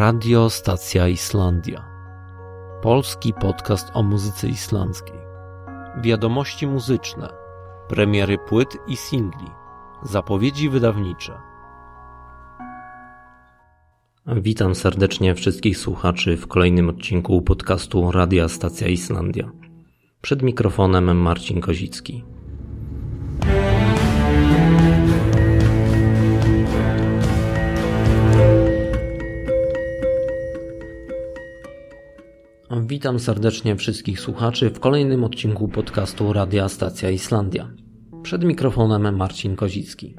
Radio Stacja Islandia. Polski podcast o muzyce islandzkiej. Wiadomości muzyczne, premiery płyt i singli, zapowiedzi wydawnicze. Witam serdecznie wszystkich słuchaczy w kolejnym odcinku podcastu Radia Stacja Islandia. Przed mikrofonem Marcin Kozicki. Witam serdecznie wszystkich słuchaczy w kolejnym odcinku podcastu Radia Stacja Islandia. Przed mikrofonem Marcin Kozicki.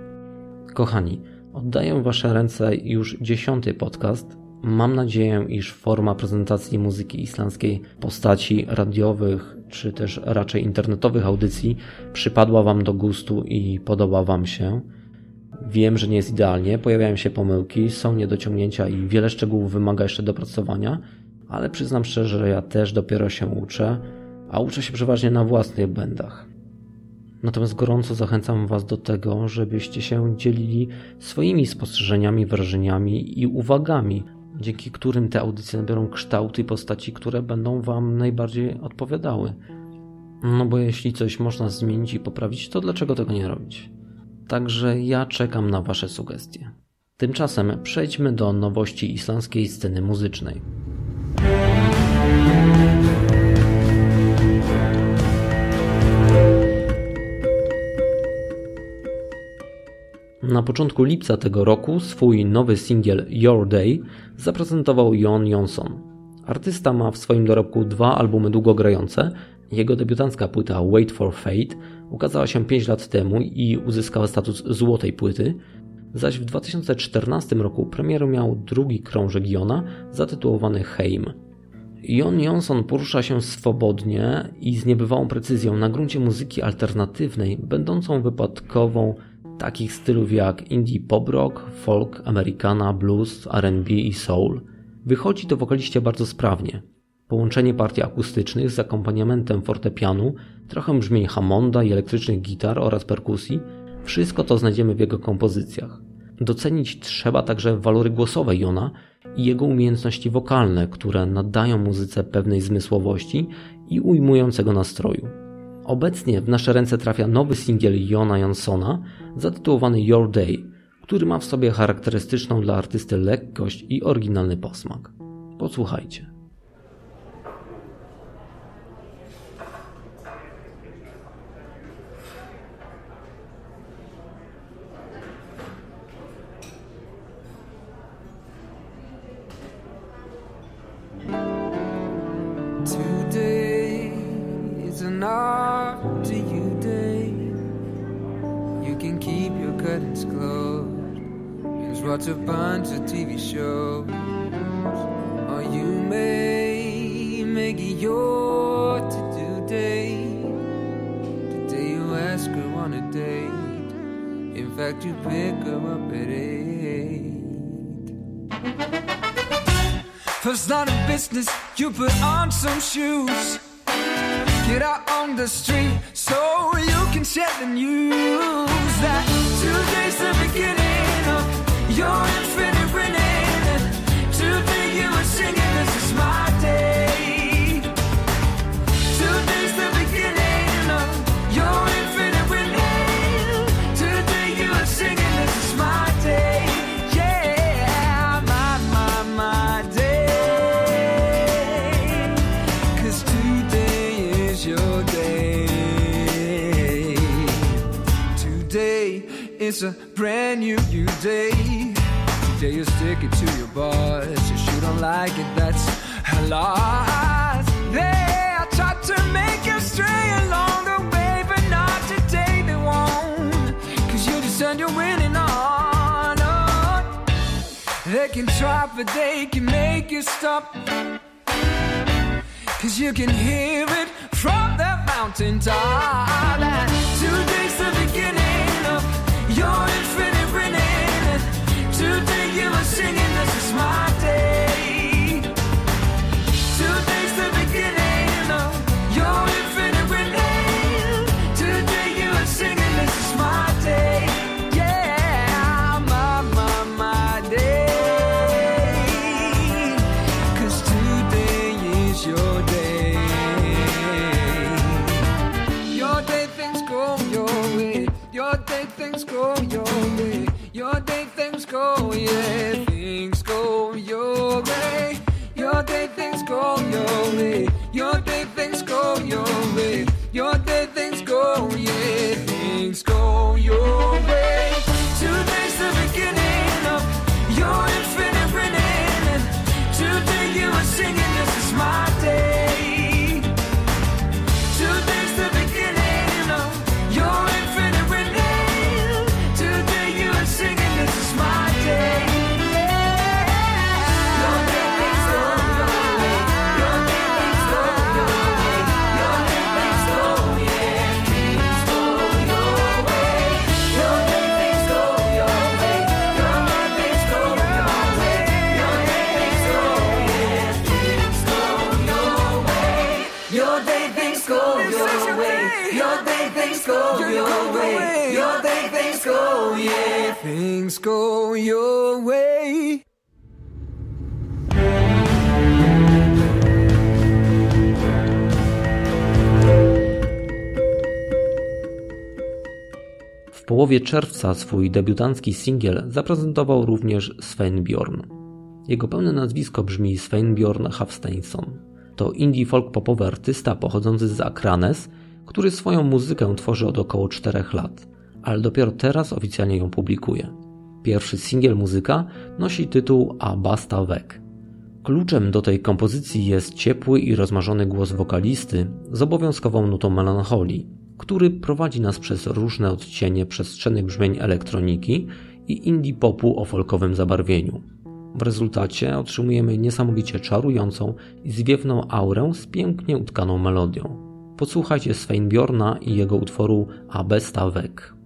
Kochani, oddaję Wasze ręce już dziesiąty podcast. Mam nadzieję, iż forma prezentacji muzyki islandzkiej postaci radiowych czy też raczej internetowych audycji przypadła Wam do gustu i podoba Wam się. Wiem, że nie jest idealnie, pojawiają się pomyłki, są niedociągnięcia i wiele szczegółów wymaga jeszcze dopracowania ale przyznam szczerze, że ja też dopiero się uczę, a uczę się przeważnie na własnych błędach. Natomiast gorąco zachęcam Was do tego, żebyście się dzielili swoimi spostrzeżeniami, wrażeniami i uwagami, dzięki którym te audycje nabiorą kształty i postaci, które będą Wam najbardziej odpowiadały. No bo jeśli coś można zmienić i poprawić, to dlaczego tego nie robić? Także ja czekam na Wasze sugestie. Tymczasem przejdźmy do nowości islandzkiej sceny muzycznej. Na początku lipca tego roku swój nowy singiel Your Day zaprezentował Jon Jonsson. Artysta ma w swoim dorobku dwa albumy długogrające. Jego debiutancka płyta Wait for Fate ukazała się 5 lat temu i uzyskała status złotej płyty, zaś w 2014 roku premierę miał drugi krążek Jona zatytułowany Heim. Jon Jonsson porusza się swobodnie i z niebywałą precyzją na gruncie muzyki alternatywnej, będącą wypadkową takich stylów jak indie pop rock, folk, americana, blues, R&B i soul. Wychodzi to wokaliście bardzo sprawnie. Połączenie partii akustycznych z akompaniamentem fortepianu, trochę brzmień Hammonda i elektrycznych gitar oraz perkusji, wszystko to znajdziemy w jego kompozycjach. Docenić trzeba także walory głosowe Jona i jego umiejętności wokalne, które nadają muzyce pewnej zmysłowości i ujmującego nastroju. Obecnie w nasze ręce trafia nowy singiel Jona Jansona zatytułowany Your Day, który ma w sobie charakterystyczną dla artysty lekkość i oryginalny posmak. Posłuchajcie. Watch a bunch of TV shows. Or you may make it your to do day. Today you ask her on a date. In fact, you pick her up at eight. First line of business, you put on some shoes. Get out on the street so you can share the news that today's the beginning of you're infinite winning. Today you were singing, this is my Is a brand new, new day Today you stick it to your boss. If you don't like it, that's a loss. They tried to make you stray along the way, but not today they won't. Cause you just said you're winning on. Oh. They can try, but they can make you stop. Cause you can hear it from the mountaintop. And today's the beginning go, yeah, things go your way. Your day things go your way. Your day things go your way. Your day things go things go your way. W połowie czerwca swój debiutancki singiel zaprezentował również Bjorn. Jego pełne nazwisko brzmi Bjorn Hafsteinsson. To indie folk popowy artysta pochodzący z Akranes, który swoją muzykę tworzy od około 4 lat ale dopiero teraz oficjalnie ją publikuje. Pierwszy singiel muzyka nosi tytuł A Basta Weg. Kluczem do tej kompozycji jest ciepły i rozmarzony głos wokalisty z obowiązkową nutą melancholii, który prowadzi nas przez różne odcienie przestrzennych brzmień elektroniki i indie popu o folkowym zabarwieniu. W rezultacie otrzymujemy niesamowicie czarującą i zwiewną aurę z pięknie utkaną melodią. Posłuchajcie Sveinbjorna i jego utworu A Besta Weg.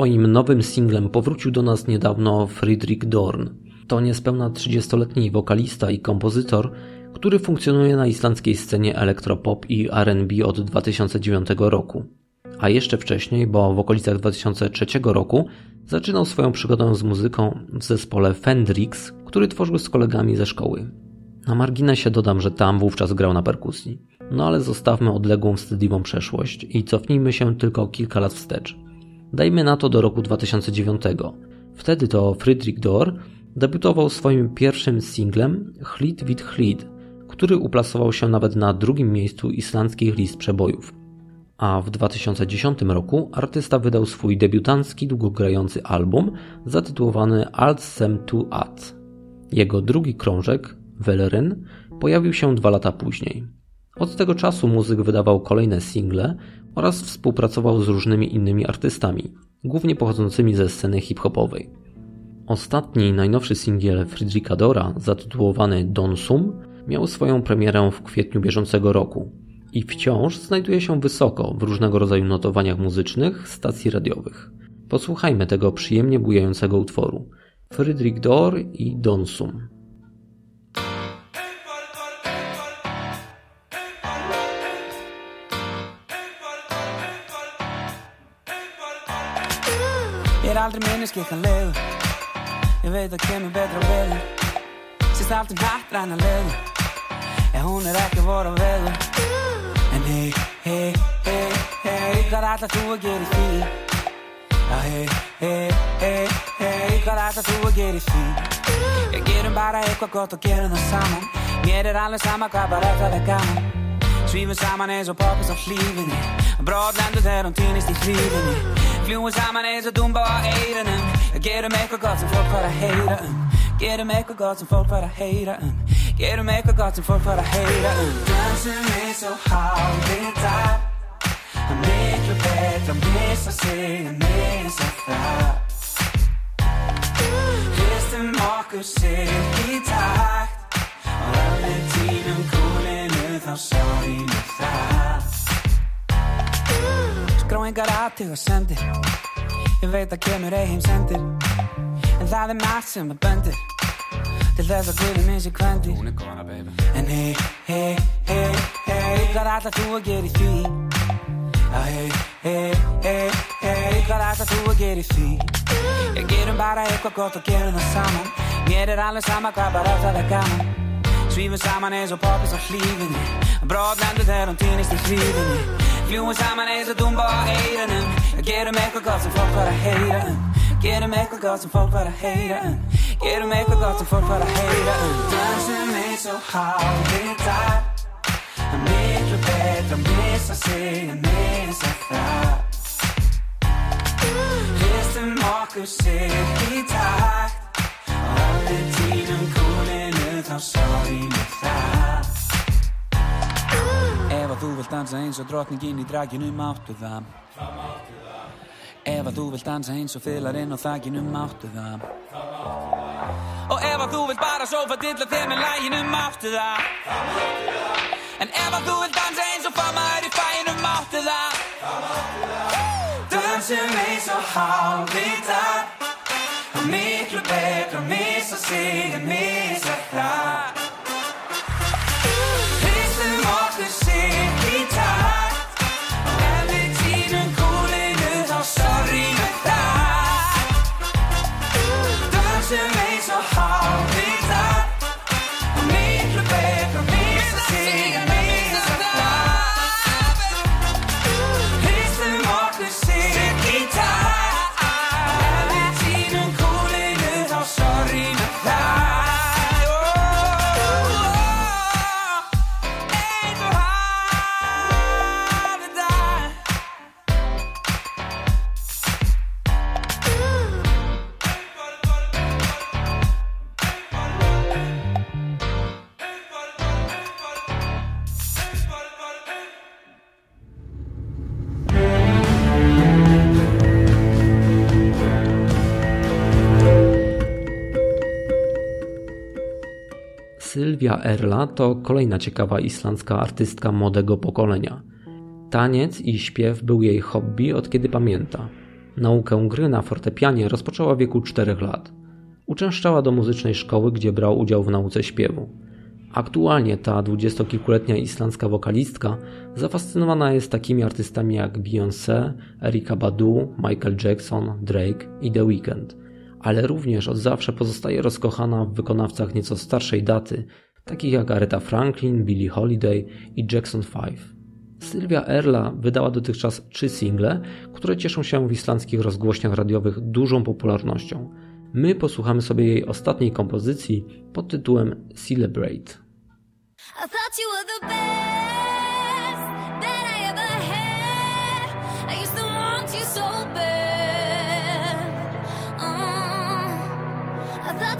Swoim nowym singlem powrócił do nas niedawno Friedrich Dorn. To niespełna 30-letni wokalista i kompozytor, który funkcjonuje na islandzkiej scenie elektropop i R&B od 2009 roku. A jeszcze wcześniej, bo w okolicach 2003 roku, zaczynał swoją przygodę z muzyką w zespole Fendrix, który tworzył z kolegami ze szkoły. Na marginesie dodam, że tam wówczas grał na perkusji. No ale zostawmy odległą wstydliwą przeszłość i cofnijmy się tylko kilka lat wstecz. Dajmy na to do roku 2009. Wtedy to Friedrich Dor debiutował swoim pierwszym singlem Hlid wit Hlid, który uplasował się nawet na drugim miejscu islandzkich list przebojów. A w 2010 roku artysta wydał swój debiutancki długogrający album zatytułowany Alt Sem Tu At. Jego drugi krążek, Velerin, pojawił się dwa lata później. Od tego czasu muzyk wydawał kolejne single oraz współpracował z różnymi innymi artystami, głównie pochodzącymi ze sceny hip-hopowej. Ostatni, najnowszy singiel Friedricha Dora, zatytułowany Don Sum, miał swoją premierę w kwietniu bieżącego roku i wciąż znajduje się wysoko w różnego rodzaju notowaniach muzycznych stacji radiowych. Posłuchajmy tego przyjemnie bujającego utworu. Friedrich Dor i Don Sum. Ég er aldrei minniskikkanlegu Ég veit að kemur betra vegu Sýst allt um hattræna legu En hún er ekki voru vegu En hei, hei, hei, hei Hvað ætlar þú að gera í því? Já, hei, hei, hei, hei Hvað ætlar þú að gera í því? Ég gerum bara eitthvað gott og gerum það saman. Mér er alveg sama hvað bara það er gaman. Svífum saman eins og poppis á hlífinni. Bróðlendur þegar hún týnist í hlífinni Fljúum saman eins og dúmba á eirunum Gerum eitthvað gott sem fólk fara að heyra um. Gerum eitthvað gott sem fólk fara að heyra um. Gerum eitthvað gott sem fólk fara að heyra um. Dansum eins og hálfið dag Miklu betra missa sig en missa það. Hristum okkur sig í takt. Og allir tínum kúlinu þá sorry með það Skráingar aðtíð og sendir Ég veit að kemur ei heim sendir En það er margt sem að bendir. Til þess að guðum minn sé kvendir er En hei, hei, hei, hei Hvað ætlar þú að gera í því? Hei, hei, hei, hei Hvað ætlar þú að gera í því? Ég gerum bara eitthvað gott og gerum það saman. Mér er alveg sama hvað bara það er gaman. Svífum saman eins og poppis á hlífinni. Bróðlendur þegar hún týnist í hlífinni Ik manezen doen waarheden. Get a make a god en fuck wat I hater. Get a make a god en fuck wat Ik kijk Get a make a god en fuck wat I hate. Dancing me zo hou in daar. En met je bed, dan mis ik zingen, mis ik daar. Gisteren morgen zit ik daar. Alle cool koelen het, al sorry niet. Að þú vilt dansa eins og drottningin í draginu máttu það. Ef að þú vilt dansa eins og fylarinn á þakkinu máttu það. Og ef að þú vilt bara sofa dilla þér með læginu máttu það. En ef að þú vilt dansa eins og famaður í fæinu máttu það. Dansum eins og hálfvita Og miklu betra að missa sig en missa það You. Sylwia Erla to kolejna ciekawa islandzka artystka młodego pokolenia. Taniec i śpiew był jej hobby od kiedy pamięta. Naukę gry na fortepianie rozpoczęła w wieku 4 lat. Uczęszczała do muzycznej szkoły, gdzie brał udział w nauce śpiewu. Aktualnie ta dwudziestokilkuletnia islandzka wokalistka zafascynowana jest takimi artystami jak Beyoncé, Erika Badu, Michael Jackson, Drake i The Weeknd, ale również od zawsze pozostaje rozkochana w wykonawcach nieco starszej daty, takich jak Aretha Franklin, Billie Holiday i Jackson 5. Sylwia Erla wydała dotychczas trzy single, które cieszą się w islandzkich rozgłośniach radiowych dużą popularnością. My posłuchamy sobie jej ostatniej kompozycji pod tytułem Celebrate.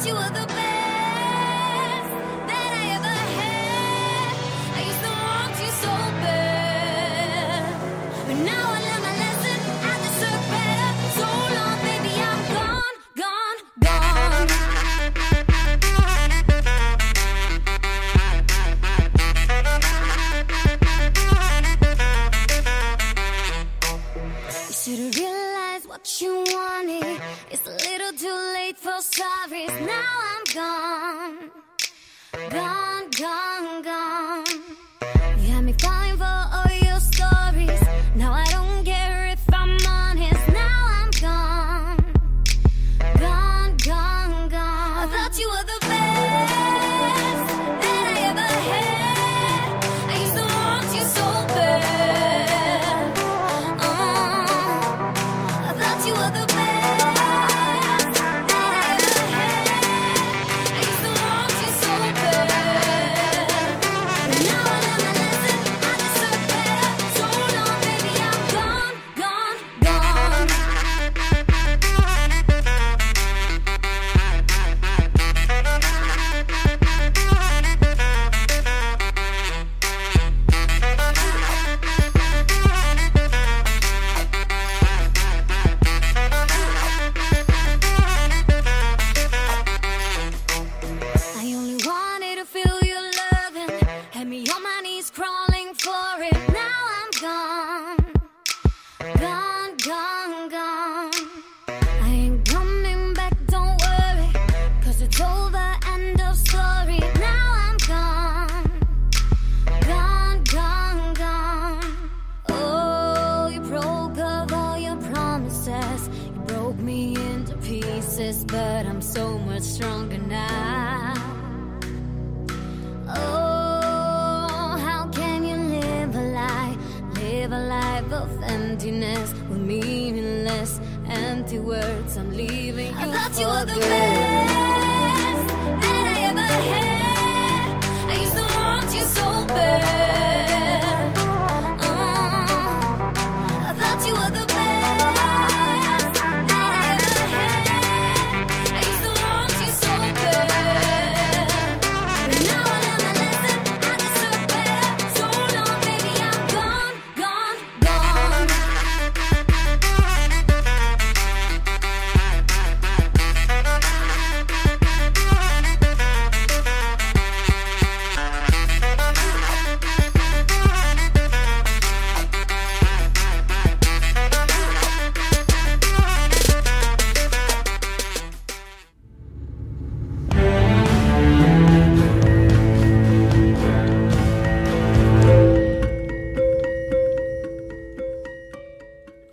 You were the too late for sorry. Now I'm gone, gone, gone, gone. but stronger now. Oh, how can you live a lie? Live a life of emptiness with meaningless empty words. I'm leaving. I you for you were the man.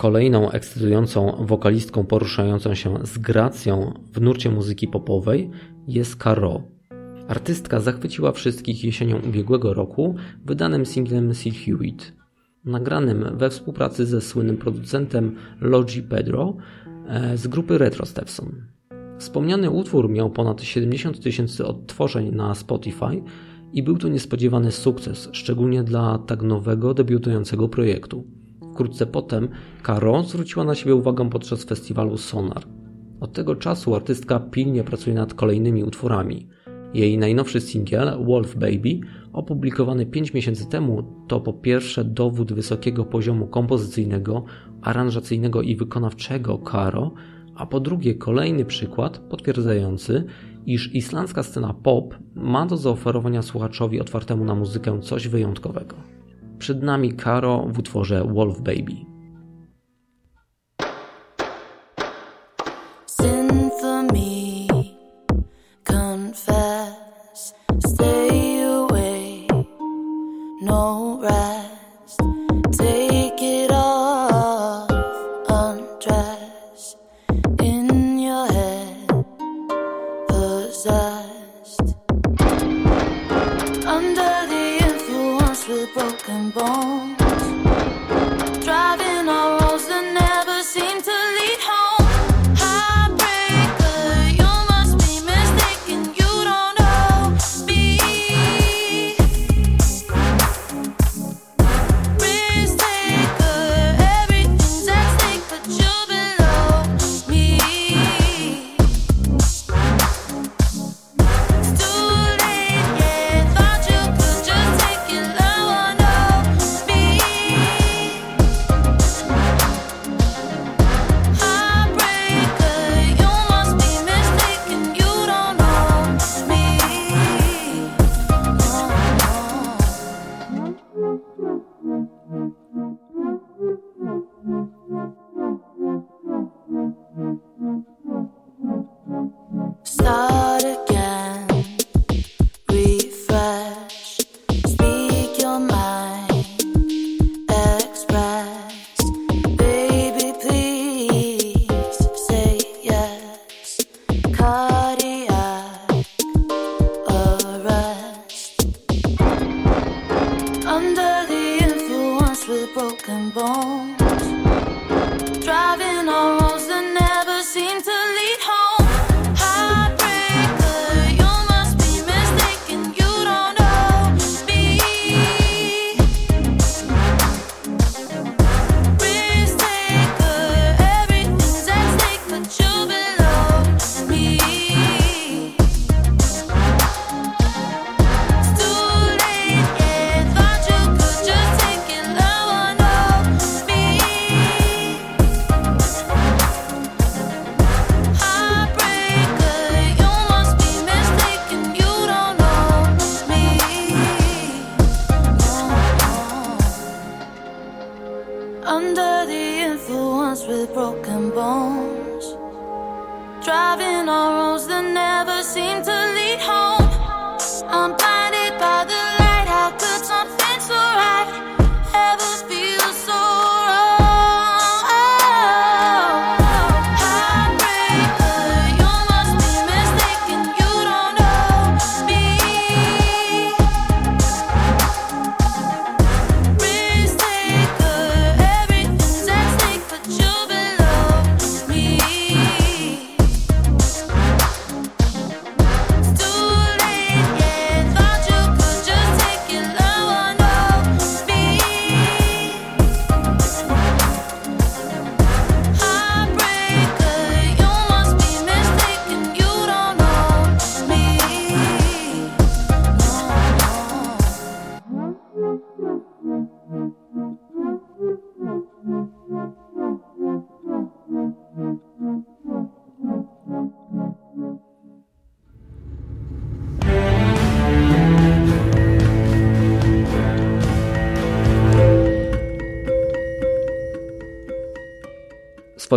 Kolejną ekscytującą wokalistką poruszającą się z gracją w nurcie muzyki popowej jest Caro. Artystka zachwyciła wszystkich jesienią ubiegłego roku wydanym singlem Sid Hewitt, nagranym we współpracy ze słynnym producentem Logi Pedro e, z grupy Retro Stepson. Wspomniany utwór miał ponad 70 tysięcy odtworzeń na Spotify i był to niespodziewany sukces, szczególnie dla tak nowego, debiutującego projektu. Wkrótce potem Caro zwróciła na siebie uwagę podczas festiwalu Sonar. Od tego czasu artystka pilnie pracuje nad kolejnymi utworami. Jej najnowszy singiel Wolf Baby, opublikowany 5 miesięcy temu, to po pierwsze dowód wysokiego poziomu kompozycyjnego, aranżacyjnego i wykonawczego Caro, a po drugie kolejny przykład potwierdzający, iż islandzka scena pop ma do zaoferowania słuchaczowi otwartemu na muzykę coś wyjątkowego. Przed nami Karo w utworze Wolf Baby. No rest.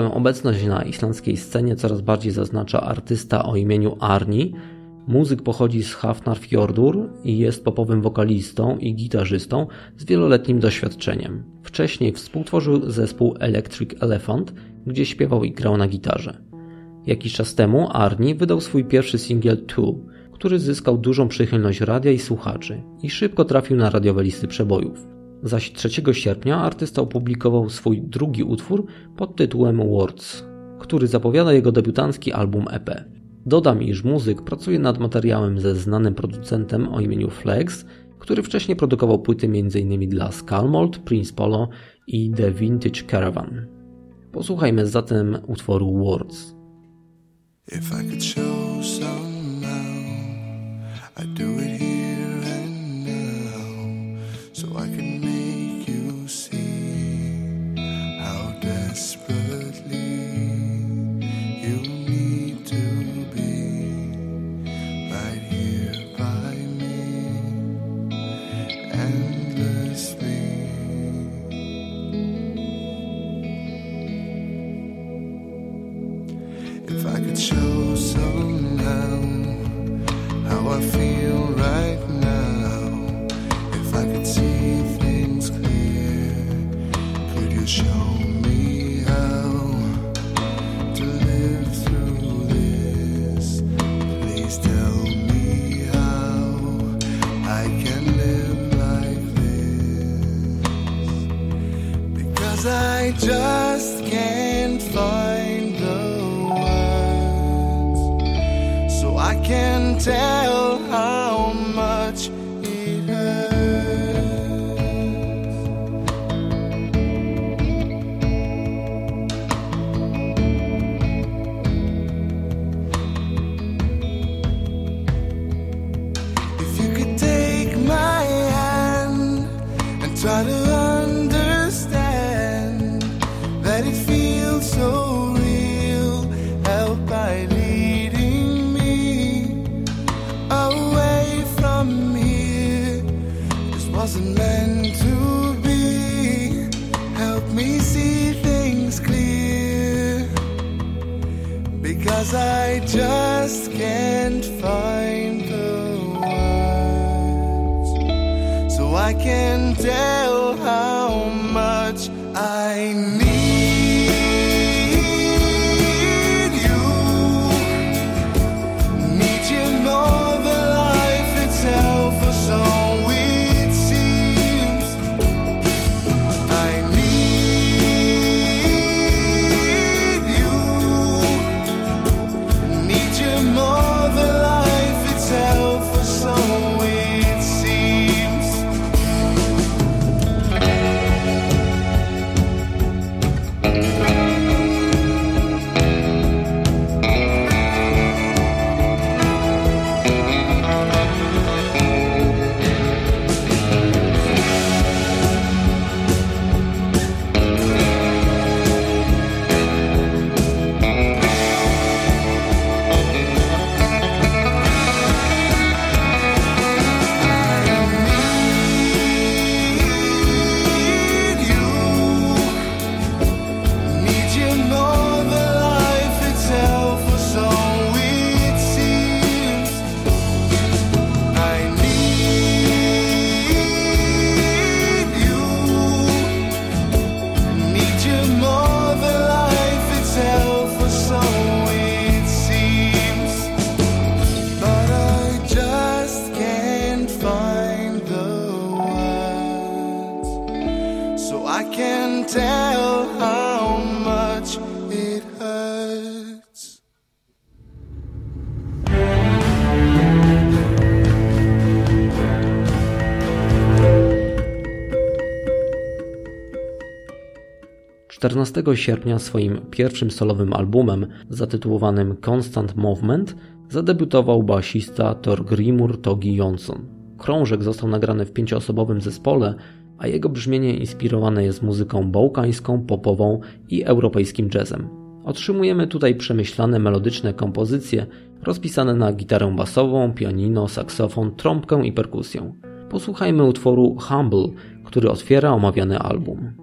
Swoją obecność na islandzkiej scenie coraz bardziej zaznacza artysta o imieniu Arni. Muzyk pochodzi z Hafnarfjordur i jest popowym wokalistą i gitarzystą z wieloletnim doświadczeniem. Wcześniej współtworzył zespół Electric Elephant, gdzie śpiewał i grał na gitarze. Jakiś czas temu Arni wydał swój pierwszy singiel Two, który zyskał dużą przychylność radia i słuchaczy i szybko trafił na radiowe listy przebojów. Zaś 3 sierpnia artysta opublikował swój drugi utwór pod tytułem Words, który zapowiada jego debiutancki album EP. Dodam, iż muzyk pracuje nad materiałem ze znanym producentem o imieniu Flex, który wcześniej produkował płyty m.in. dla Skullmold, Prince Polo i The Vintage Caravan. Posłuchajmy zatem utworu Words. If I could show somehow, I'd do it 14 sierpnia swoim pierwszym solowym albumem zatytułowanym Constant Movement zadebiutował basista Torgrimur Togi Jonsson. Krążek został nagrany w pięcioosobowym zespole, a jego brzmienie inspirowane jest muzyką bałkańską, popową i europejskim jazzem. Otrzymujemy tutaj przemyślane melodyczne kompozycje rozpisane na gitarę basową, pianino, saksofon, trąbkę i perkusję. Posłuchajmy utworu Humble, który otwiera omawiany album.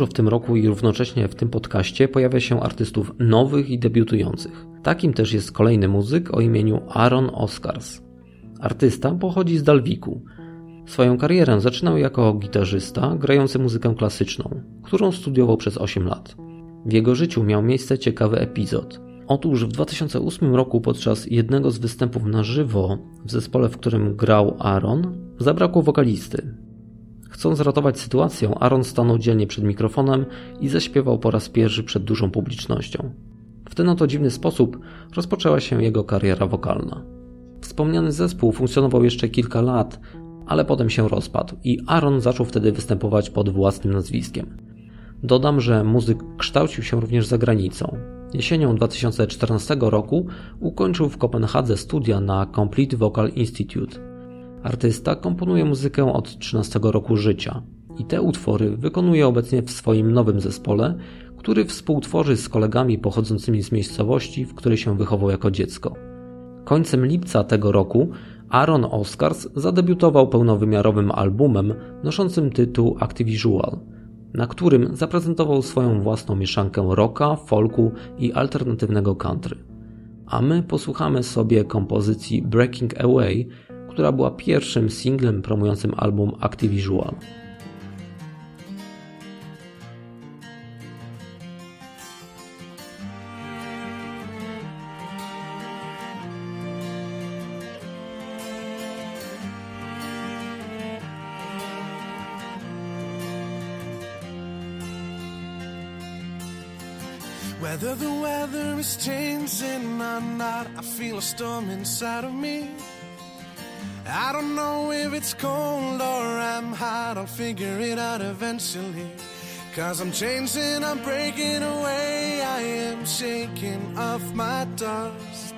Dużo w tym roku i równocześnie w tym podcaście pojawia się artystów nowych i debiutujących. Takim też jest kolejny muzyk o imieniu Aaron Oscars. Artysta pochodzi z Dalwiku. Swoją karierę zaczynał jako gitarzysta grający muzykę klasyczną, którą studiował przez 8 lat. W jego życiu miał miejsce ciekawy epizod. Otóż w 2008 roku podczas jednego z występów na żywo w zespole, w którym grał Aaron, zabrakło wokalisty. Chcąc ratować sytuację, Aaron stanął dzielnie przed mikrofonem i zaśpiewał po raz pierwszy przed dużą publicznością. W ten oto dziwny sposób rozpoczęła się jego kariera wokalna. Wspomniany zespół funkcjonował jeszcze kilka lat, ale potem się rozpadł i Aaron zaczął wtedy występować pod własnym nazwiskiem. Dodam, że muzyk kształcił się również za granicą. Jesienią 2014 roku ukończył w Kopenhadze studia na Complete Vocal Institute. Artysta komponuje muzykę od 13 roku życia i te utwory wykonuje obecnie w swoim nowym zespole, który współtworzy z kolegami pochodzącymi z miejscowości, w której się wychował jako dziecko. Końcem lipca tego roku Aaron Oscars zadebiutował pełnowymiarowym albumem noszącym tytuł Activisual, na którym zaprezentował swoją własną mieszankę rocka, folku i alternatywnego country. A my posłuchamy sobie kompozycji Breaking Away, która była pierwszym singlem promującym album Activisual. Whether the weather is changing or not, I feel a storm inside of me. I don't know if it's cold or I'm hot, I'll figure it out eventually. Cause I'm changing, I'm breaking away, I am shaking off my dust.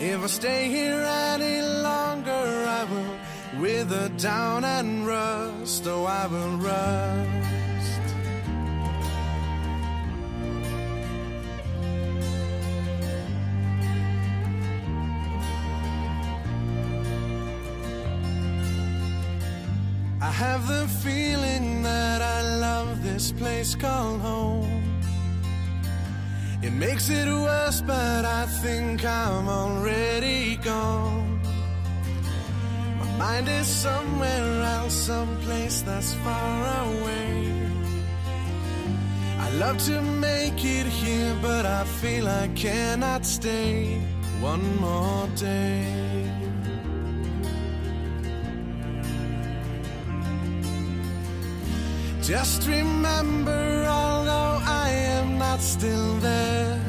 If I stay here any longer, I will wither down and rust, oh, I will rust. I have the feeling that I love this place called home. It makes it worse, but I think I'm already gone. My mind is somewhere else, someplace that's far away. I love to make it here, but I feel I cannot stay one more day. Just remember, although I am not still there,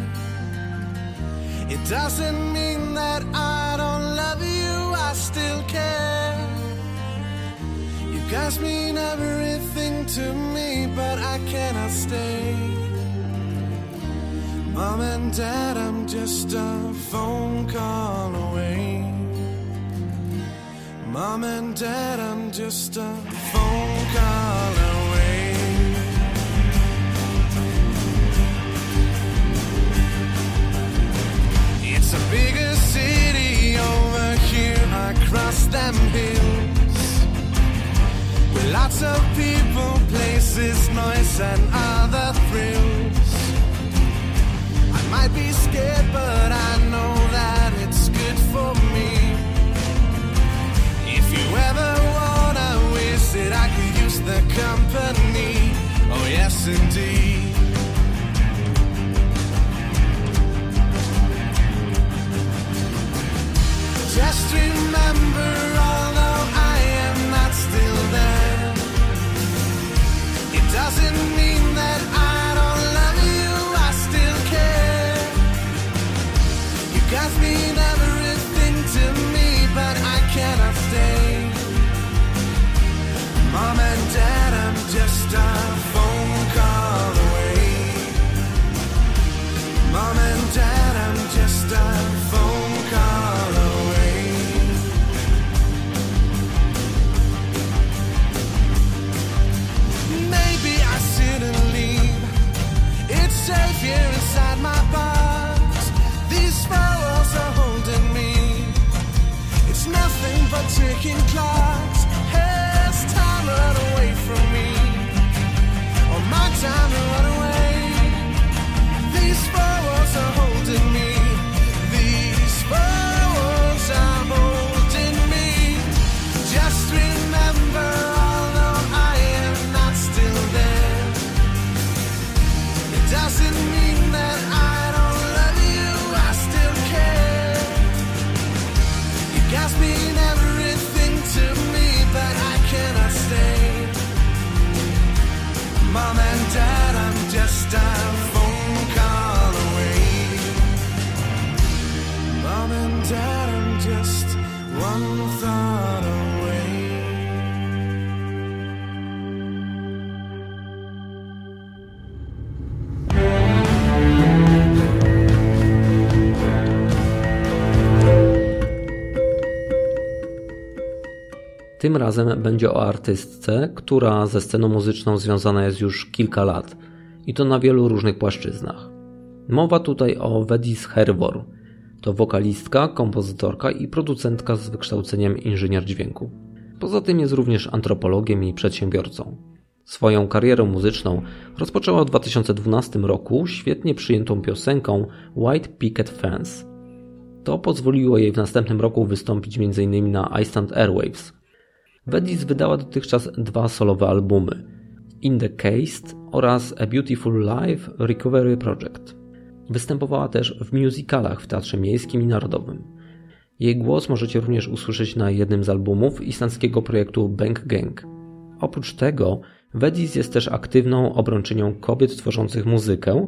it doesn't mean that I don't love you, I still care. You guys mean everything to me, but I cannot stay. Mom and dad, I'm just a phone call away. Mom and dad, I'm just a phone call away. It's a bigger city over here across them hills. With lots of people, places, noise, and other thrills. I might be scared, but I know that it's good for me. If you ever wanna visit, I could use the company. Oh, yes, indeed. Just remember, although I am not still there, it doesn't mean that I Tym razem będzie o artystce, która ze sceną muzyczną związana jest już kilka lat i to na wielu różnych płaszczyznach. Mowa tutaj o Vedis Hervor. To wokalistka, kompozytorka i producentka z wykształceniem inżynier dźwięku. Poza tym jest również antropologiem i przedsiębiorcą. Swoją karierę muzyczną rozpoczęła w 2012 roku świetnie przyjętą piosenką White Picket Fence. To pozwoliło jej w następnym roku wystąpić m.in. na Iceland Airwaves. Vedis wydała dotychczas dwa solowe albumy In the Case oraz A Beautiful Life Recovery Project. Występowała też w musicalach w Teatrze Miejskim i Narodowym. Jej głos możecie również usłyszeć na jednym z albumów islandzkiego projektu Bank Gang. Oprócz tego Vedis jest też aktywną obrończynią kobiet tworzących muzykę,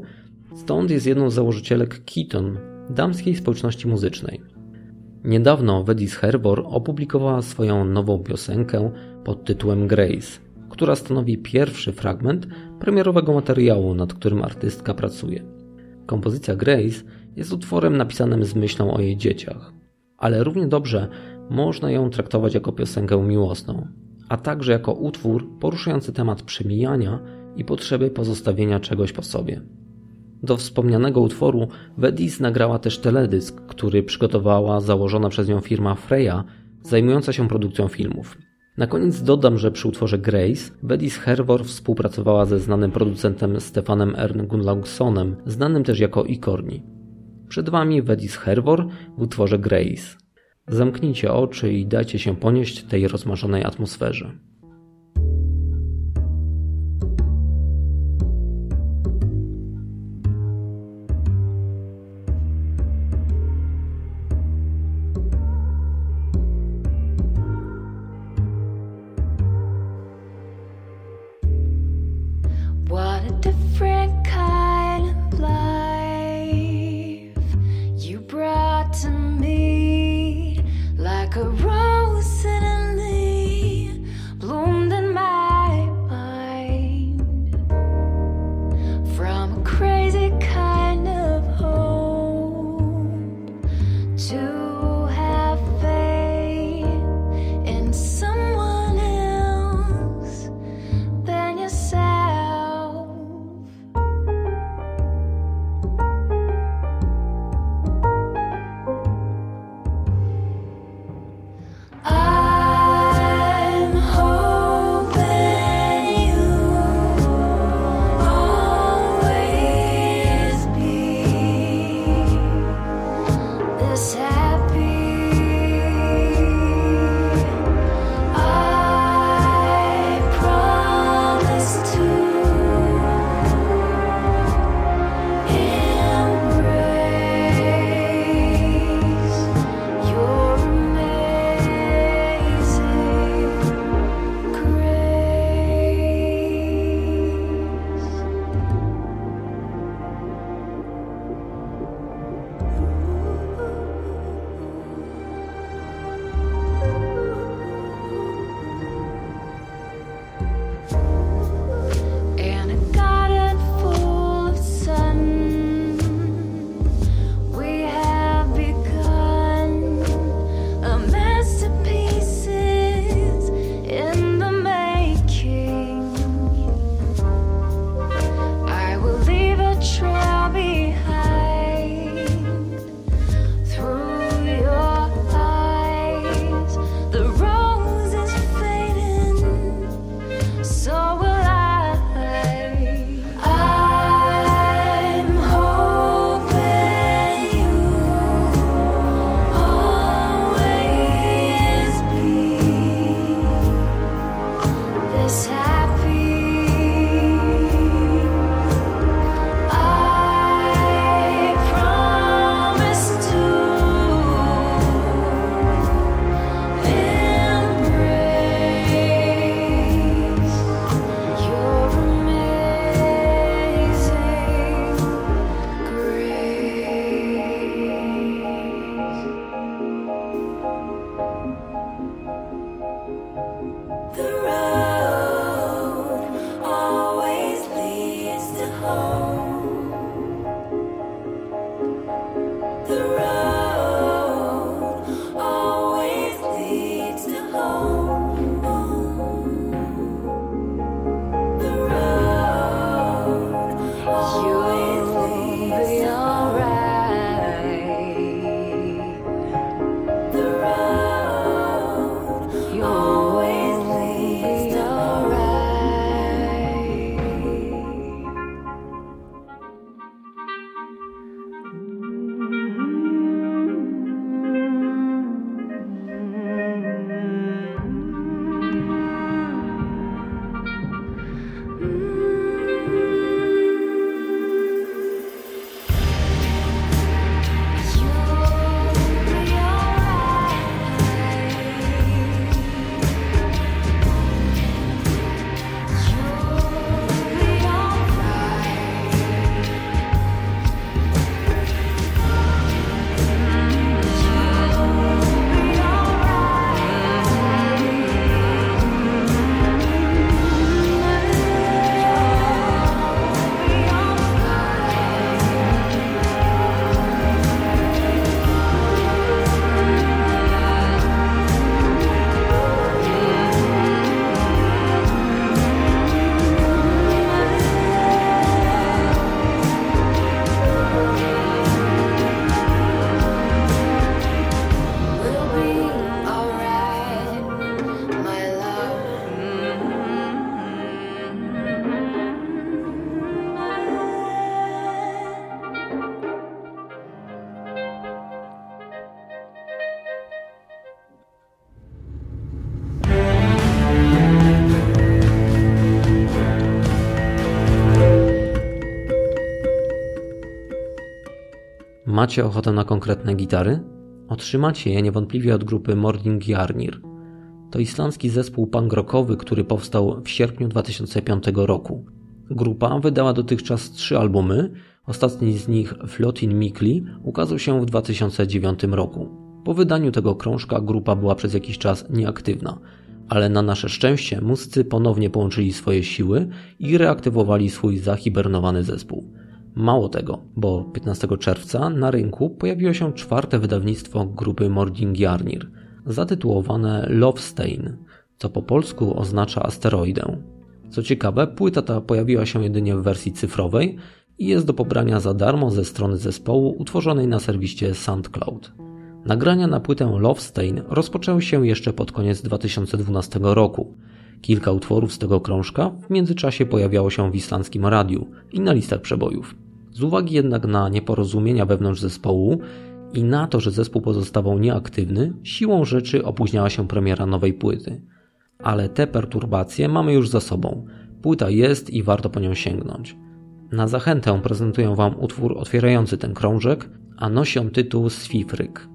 stąd jest jedną z założycielek Keaton, damskiej społeczności muzycznej. Niedawno Vedis Herbor opublikowała swoją nową piosenkę pod tytułem Grace, która stanowi pierwszy fragment premierowego materiału, nad którym artystka pracuje. Kompozycja Grace jest utworem napisanym z myślą o jej dzieciach, ale równie dobrze można ją traktować jako piosenkę miłosną, a także jako utwór poruszający temat przemijania i potrzeby pozostawienia czegoś po sobie. Do wspomnianego utworu Vedis nagrała też teledysk, który przygotowała założona przez nią firma Freya, zajmująca się produkcją filmów. Na koniec dodam, że przy utworze Grace Vedis Hervor współpracowała ze znanym producentem Stefanem Ern Gunlaugsonem, znanym też jako Ikorni. Przed Wami Vedis Hervor w utworze Grace. Zamknijcie oczy i dajcie się ponieść tej rozmarzonej atmosferze. Macie ochotę na konkretne gitary? Otrzymacie je niewątpliwie od grupy Morning Yarnir. To islandzki zespół punk rockowy, który powstał w sierpniu 2005 roku. Grupa wydała dotychczas trzy albumy, ostatni z nich Flotin Mikli ukazał się w 2009 roku. Po wydaniu tego krążka grupa była przez jakiś czas nieaktywna, ale na nasze szczęście muzycy ponownie połączyli swoje siły i reaktywowali swój zahibernowany zespół. Mało tego, bo 15 czerwca na rynku pojawiło się czwarte wydawnictwo grupy Mordingiarnir, zatytułowane Love Stain, co po polsku oznacza asteroidę. Co ciekawe, płyta ta pojawiła się jedynie w wersji cyfrowej i jest do pobrania za darmo ze strony zespołu utworzonej na serwisie SoundCloud. Nagrania na płytę Love Stain rozpoczęły się jeszcze pod koniec 2012 roku. Kilka utworów z tego krążka w międzyczasie pojawiało się w islandzkim radiu i na listach przebojów. Z uwagi jednak na nieporozumienia wewnątrz zespołu i na to, że zespół pozostawał nieaktywny, siłą rzeczy opóźniała się premiera nowej płyty. Ale te perturbacje mamy już za sobą. Płyta jest i warto po nią sięgnąć. Na zachętę prezentuję Wam utwór otwierający ten krążek, a nosi on tytuł Swifryk.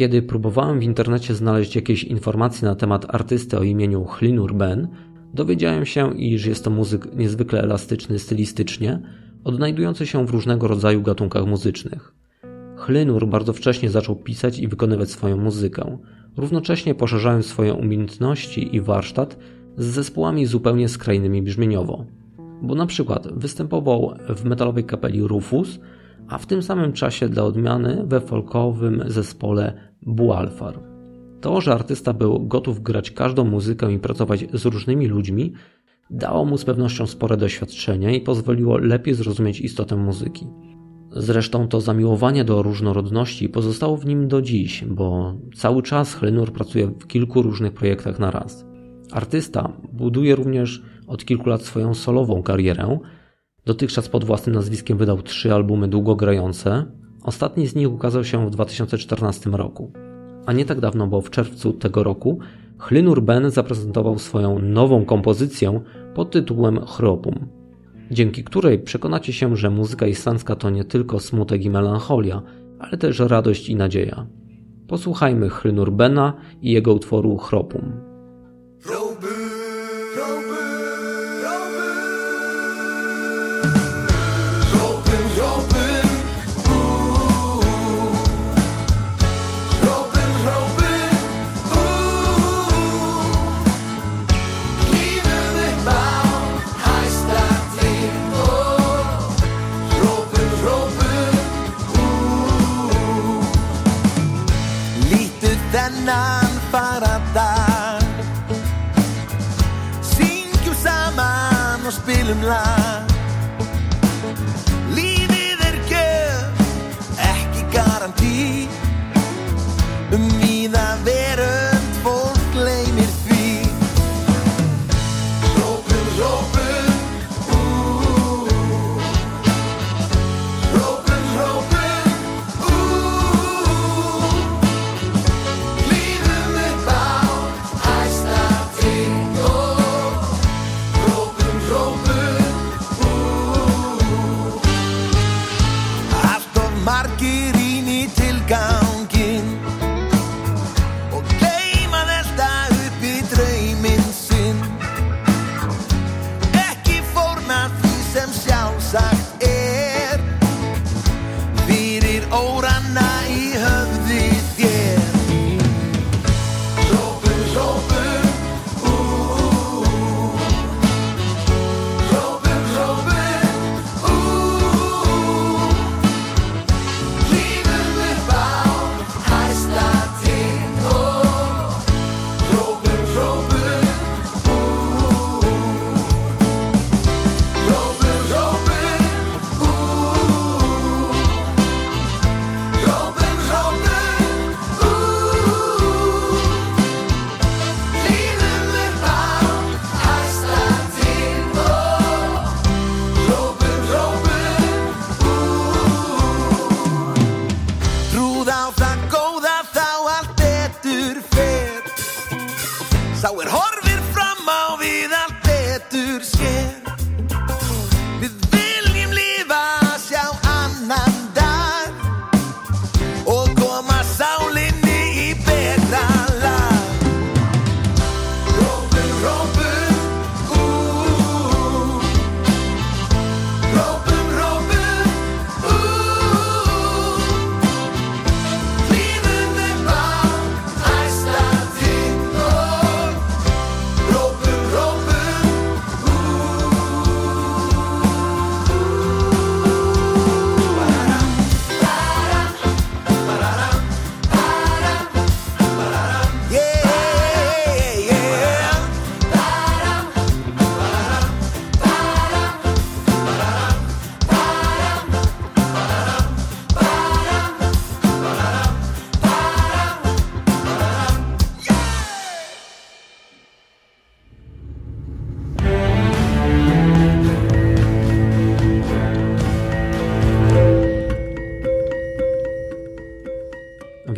Kiedy próbowałem w internecie znaleźć jakieś informacje na temat artysty o imieniu Hlinur Ben, dowiedziałem się, iż jest to muzyk niezwykle elastyczny stylistycznie, odnajdujący się w różnego rodzaju gatunkach muzycznych. Hlinur bardzo wcześnie zaczął pisać i wykonywać swoją muzykę, równocześnie poszerzając swoje umiejętności i warsztat z zespołami zupełnie skrajnymi brzmieniowo. Bo na przykład występował w metalowej kapeli Rufus, a w tym samym czasie dla odmiany we folkowym zespole Bualfar. To, że artysta był gotów grać każdą muzykę i pracować z różnymi ludźmi, dało mu z pewnością spore doświadczenie i pozwoliło lepiej zrozumieć istotę muzyki. Zresztą to zamiłowanie do różnorodności pozostało w nim do dziś, bo cały czas Hlenur pracuje w kilku różnych projektach na raz. Artysta buduje również od kilku lat swoją solową karierę. Dotychczas pod własnym nazwiskiem wydał trzy albumy długogrające. Ostatni z nich ukazał się w 2014 roku. A nie tak dawno, bo w czerwcu tego roku Hlynur Ben zaprezentował swoją nową kompozycję pod tytułem Chropum, dzięki której przekonacie się, że muzyka islandzka to nie tylko smutek i melancholia, ale też radość i nadzieja. Posłuchajmy Hlynur Bena i jego utworu Chropum. W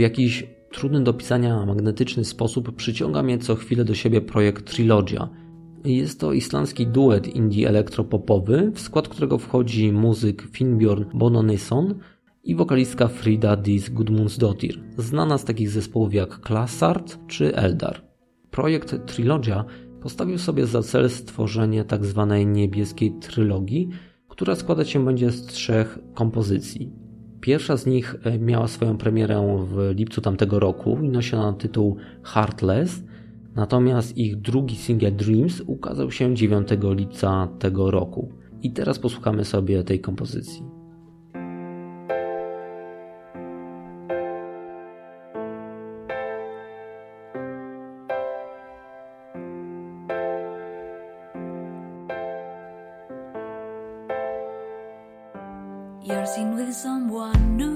jakiś trudny do pisania magnetyczny sposób przyciąga mnie co chwilę do siebie projekt Trilogia. Jest to islandzki duet indie elektropopowy, w skład którego wchodzi muzyk Finnbjorn Bononisson i wokalistka Frida Dis Gudmundsdottir, znana z takich zespołów jak Klassart czy Eldar. Projekt Trilogia postawił sobie za cel stworzenie tzw. Tak niebieskiej trylogii, która składać się będzie z trzech kompozycji. Pierwsza z nich e, miała swoją premierę w lipcu tamtego roku i nosiła tytuł Heartless, natomiast ich drugi single Dreams ukazał się 9 lipca tego roku. I teraz posłuchamy sobie tej kompozycji. new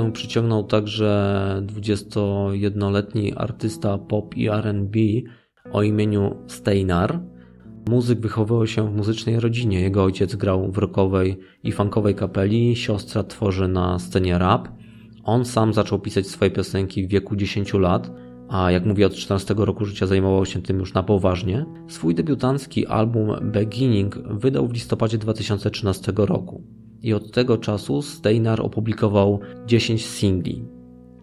uwagę przyciągnął także 21-letni artysta pop i RB o imieniu Steinar. Muzyk wychowywał się w muzycznej rodzinie. Jego ojciec grał w rockowej i funkowej kapeli, siostra tworzy na scenie rap. On sam zaczął pisać swoje piosenki w wieku 10 lat, a jak mówię od 14 roku życia zajmował się tym już na poważnie. Swój debiutancki album Beginning wydał w listopadzie 2013 roku i od tego czasu Steinar opublikował 10 singli.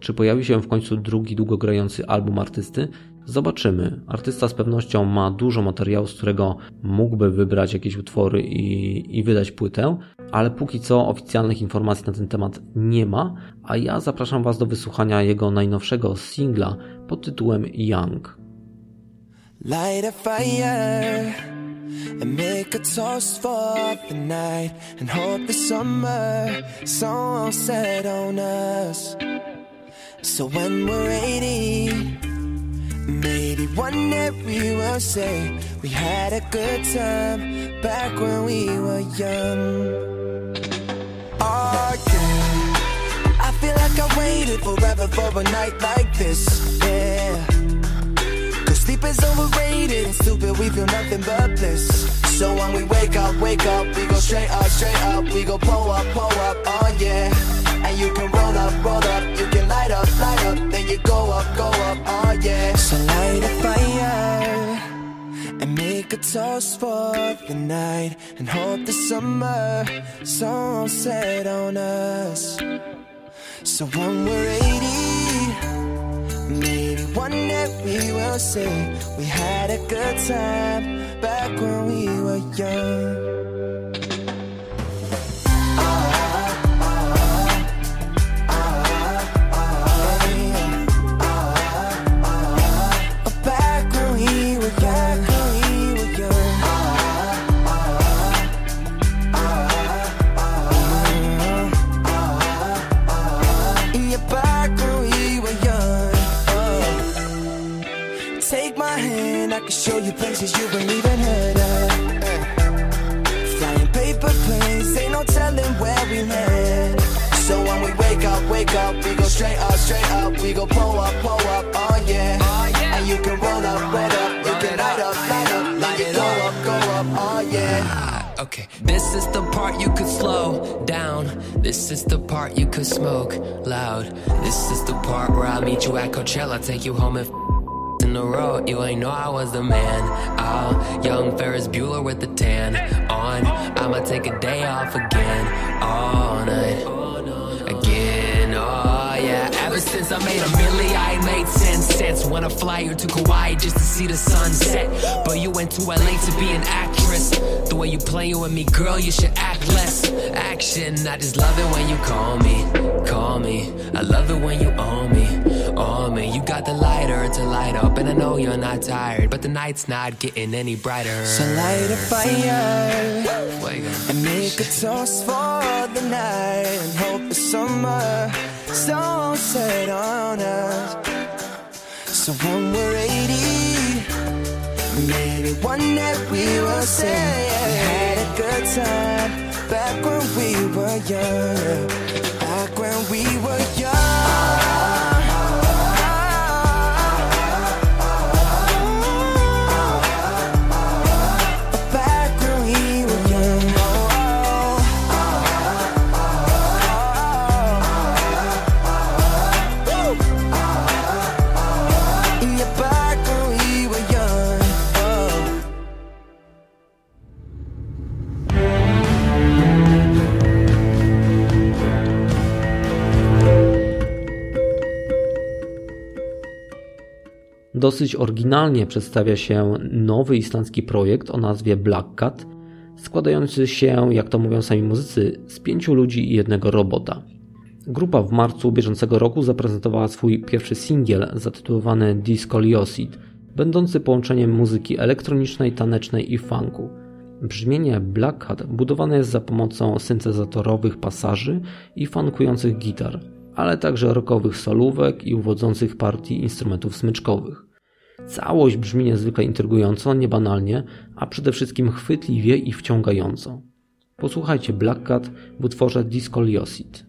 Czy pojawi się w końcu drugi długogrający album artysty? Zobaczymy. Artysta z pewnością ma dużo materiału, z którego mógłby wybrać jakieś utwory i, i wydać płytę, ale póki co oficjalnych informacji na ten temat nie ma, a ja zapraszam Was do wysłuchania jego najnowszego singla pod tytułem Young. Light a fire. And make a toast for the night and hope the summer sun will set on us. So when we're 80, maybe one day we will say we had a good time back when we were young. Oh yeah, I feel like I waited forever for a night like this. Yeah. Sleep is overrated and stupid, we feel nothing but bliss. So when we wake up, wake up, we go straight up, straight up, we go pull up, pull up, oh yeah. And you can roll up, roll up, you can light up, light up, then you go up, go up, oh yeah. So light a fire and make a toast for the night and hope the summer sun set on us. So when we're 80, maybe one day we will say we had a good time back when we were young. Places you ain't even heard of. Flying paper planes, ain't no telling where we land. So when we wake up, wake up, we go straight up, straight up, we go pull up, pull up, oh yeah. And you can roll up, roll up, you can light up, light up, light it go up, go up, oh yeah. Ah, okay, this is the part you could slow down. This is the part you could smoke loud. This is the part where I meet you at Coachella, take you home and in. You ain't know I was the man. Oh, young Ferris Bueller with the tan on. I'ma take a day off again, all night, again. Oh yeah, ever since I made a milli, I ain't made ten cents. Wanna fly you to Kauai just to see the sunset, but you went to LA to be an actress. The way you playing with me, girl, you should act less. Action, I just love it when you call me, call me. I love it when you own me, Oh, own me. You got the lighter to light up, and I know you're not tired, but the night's not getting any brighter. So light a fire. And make a toast for the night and hope the summer sun set on us. So when we're 80, maybe one day we will say we had a good time back when we were young. Back when we were young. Dosyć oryginalnie przedstawia się nowy islandzki projekt o nazwie Black Cat, składający się, jak to mówią sami muzycy, z pięciu ludzi i jednego robota. Grupa w marcu bieżącego roku zaprezentowała swój pierwszy singiel zatytułowany Discoliosity, będący połączeniem muzyki elektronicznej, tanecznej i funku. Brzmienie Black Hat budowane jest za pomocą syntezatorowych pasaży i funkujących gitar, ale także rockowych solówek i uwodzących partii instrumentów smyczkowych. Całość brzmi niezwykle intrygująco, niebanalnie, a przede wszystkim chwytliwie i wciągająco. Posłuchajcie Black Cat w utworze Discoliosity. Nóttin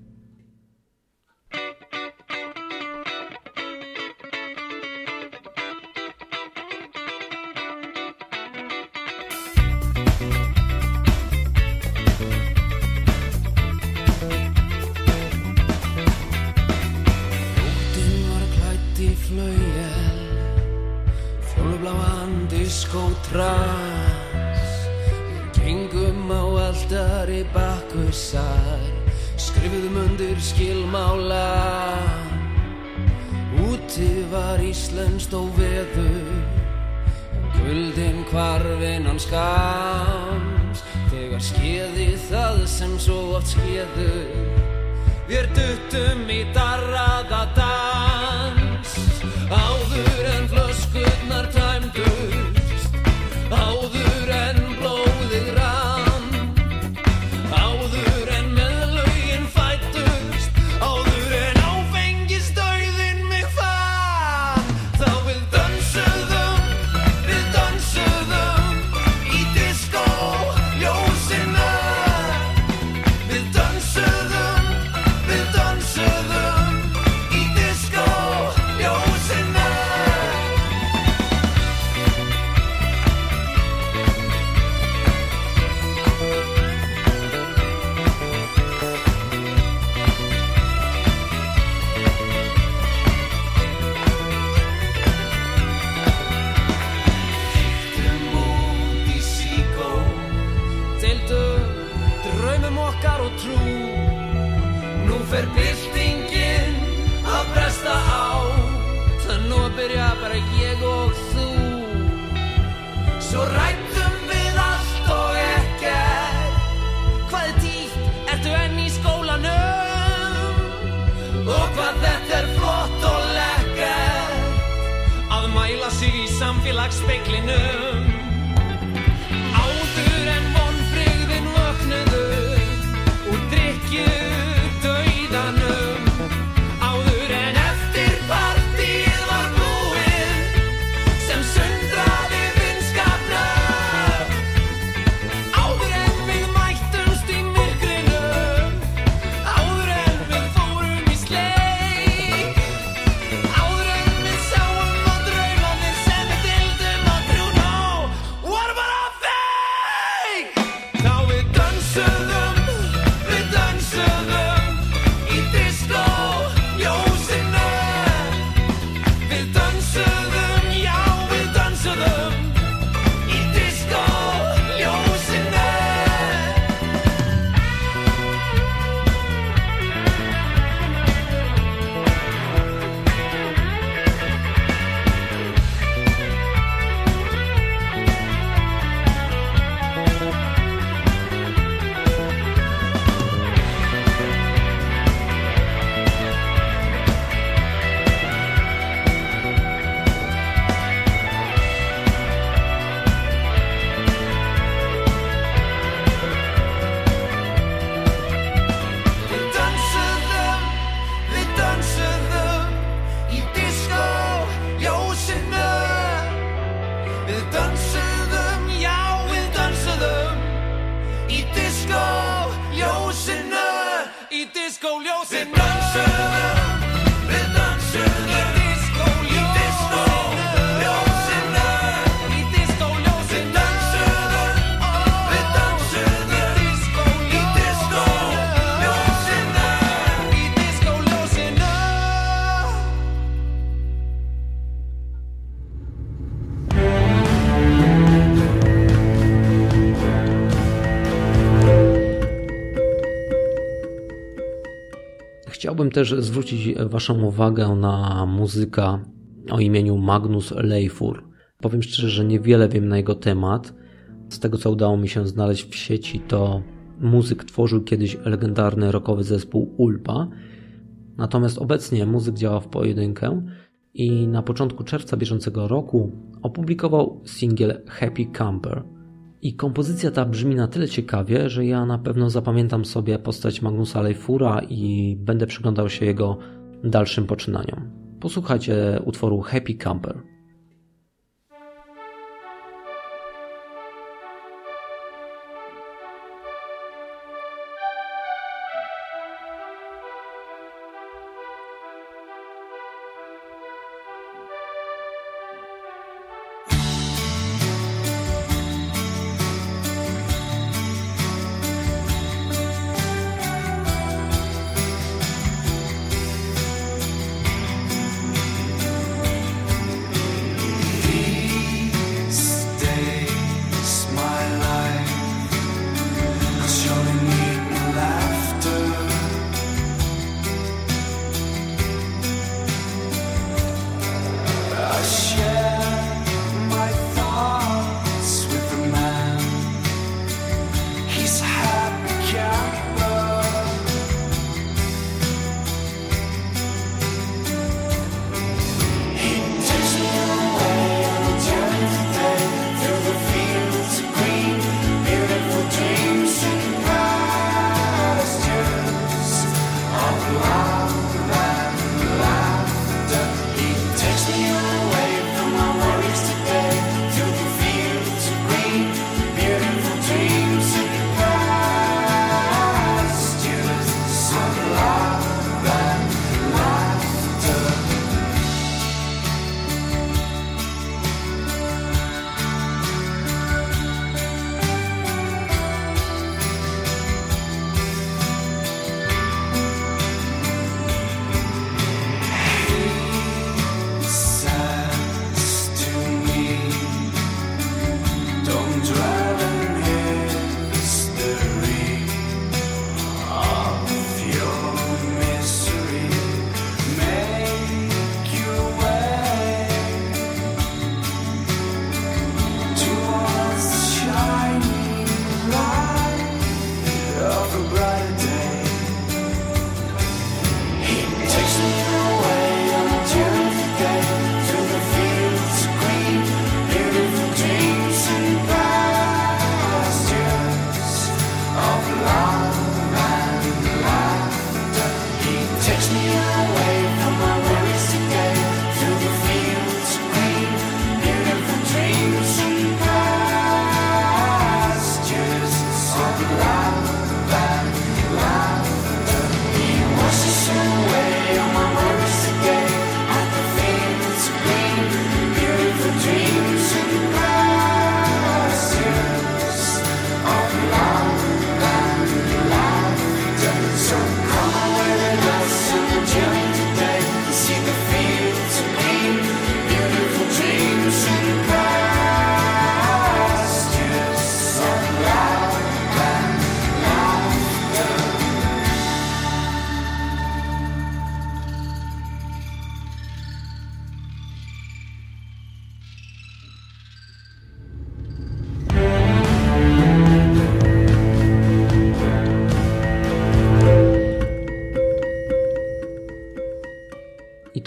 slags speglinum Chciałbym też zwrócić Waszą uwagę na muzyka o imieniu Magnus Leifur. Powiem szczerze, że niewiele wiem na jego temat. Z tego, co udało mi się znaleźć w sieci, to muzyk tworzył kiedyś legendarny rockowy zespół Ulpa. Natomiast obecnie muzyk działa w pojedynkę i na początku czerwca bieżącego roku opublikował singiel Happy Camper. I kompozycja ta brzmi na tyle ciekawie, że ja na pewno zapamiętam sobie postać Magnusa Leifura i będę przyglądał się jego dalszym poczynaniom. Posłuchajcie utworu Happy Camper.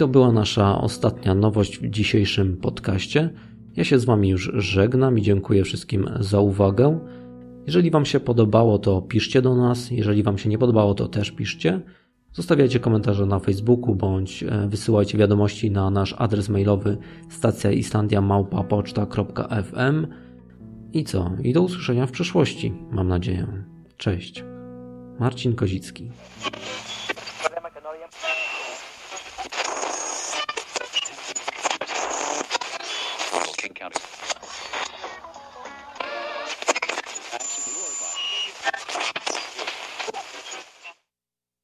To była nasza ostatnia nowość w dzisiejszym podcaście. Ja się z Wami już żegnam i dziękuję wszystkim za uwagę. Jeżeli Wam się podobało, to piszcie do nas. Jeżeli Wam się nie podobało, to też piszcie. Zostawiajcie komentarze na Facebooku bądź e, wysyłajcie wiadomości na nasz adres mailowy stacjaislandia.małpapoczta.fm I co? I do usłyszenia w przyszłości, mam nadzieję. Cześć. Marcin Kozicki.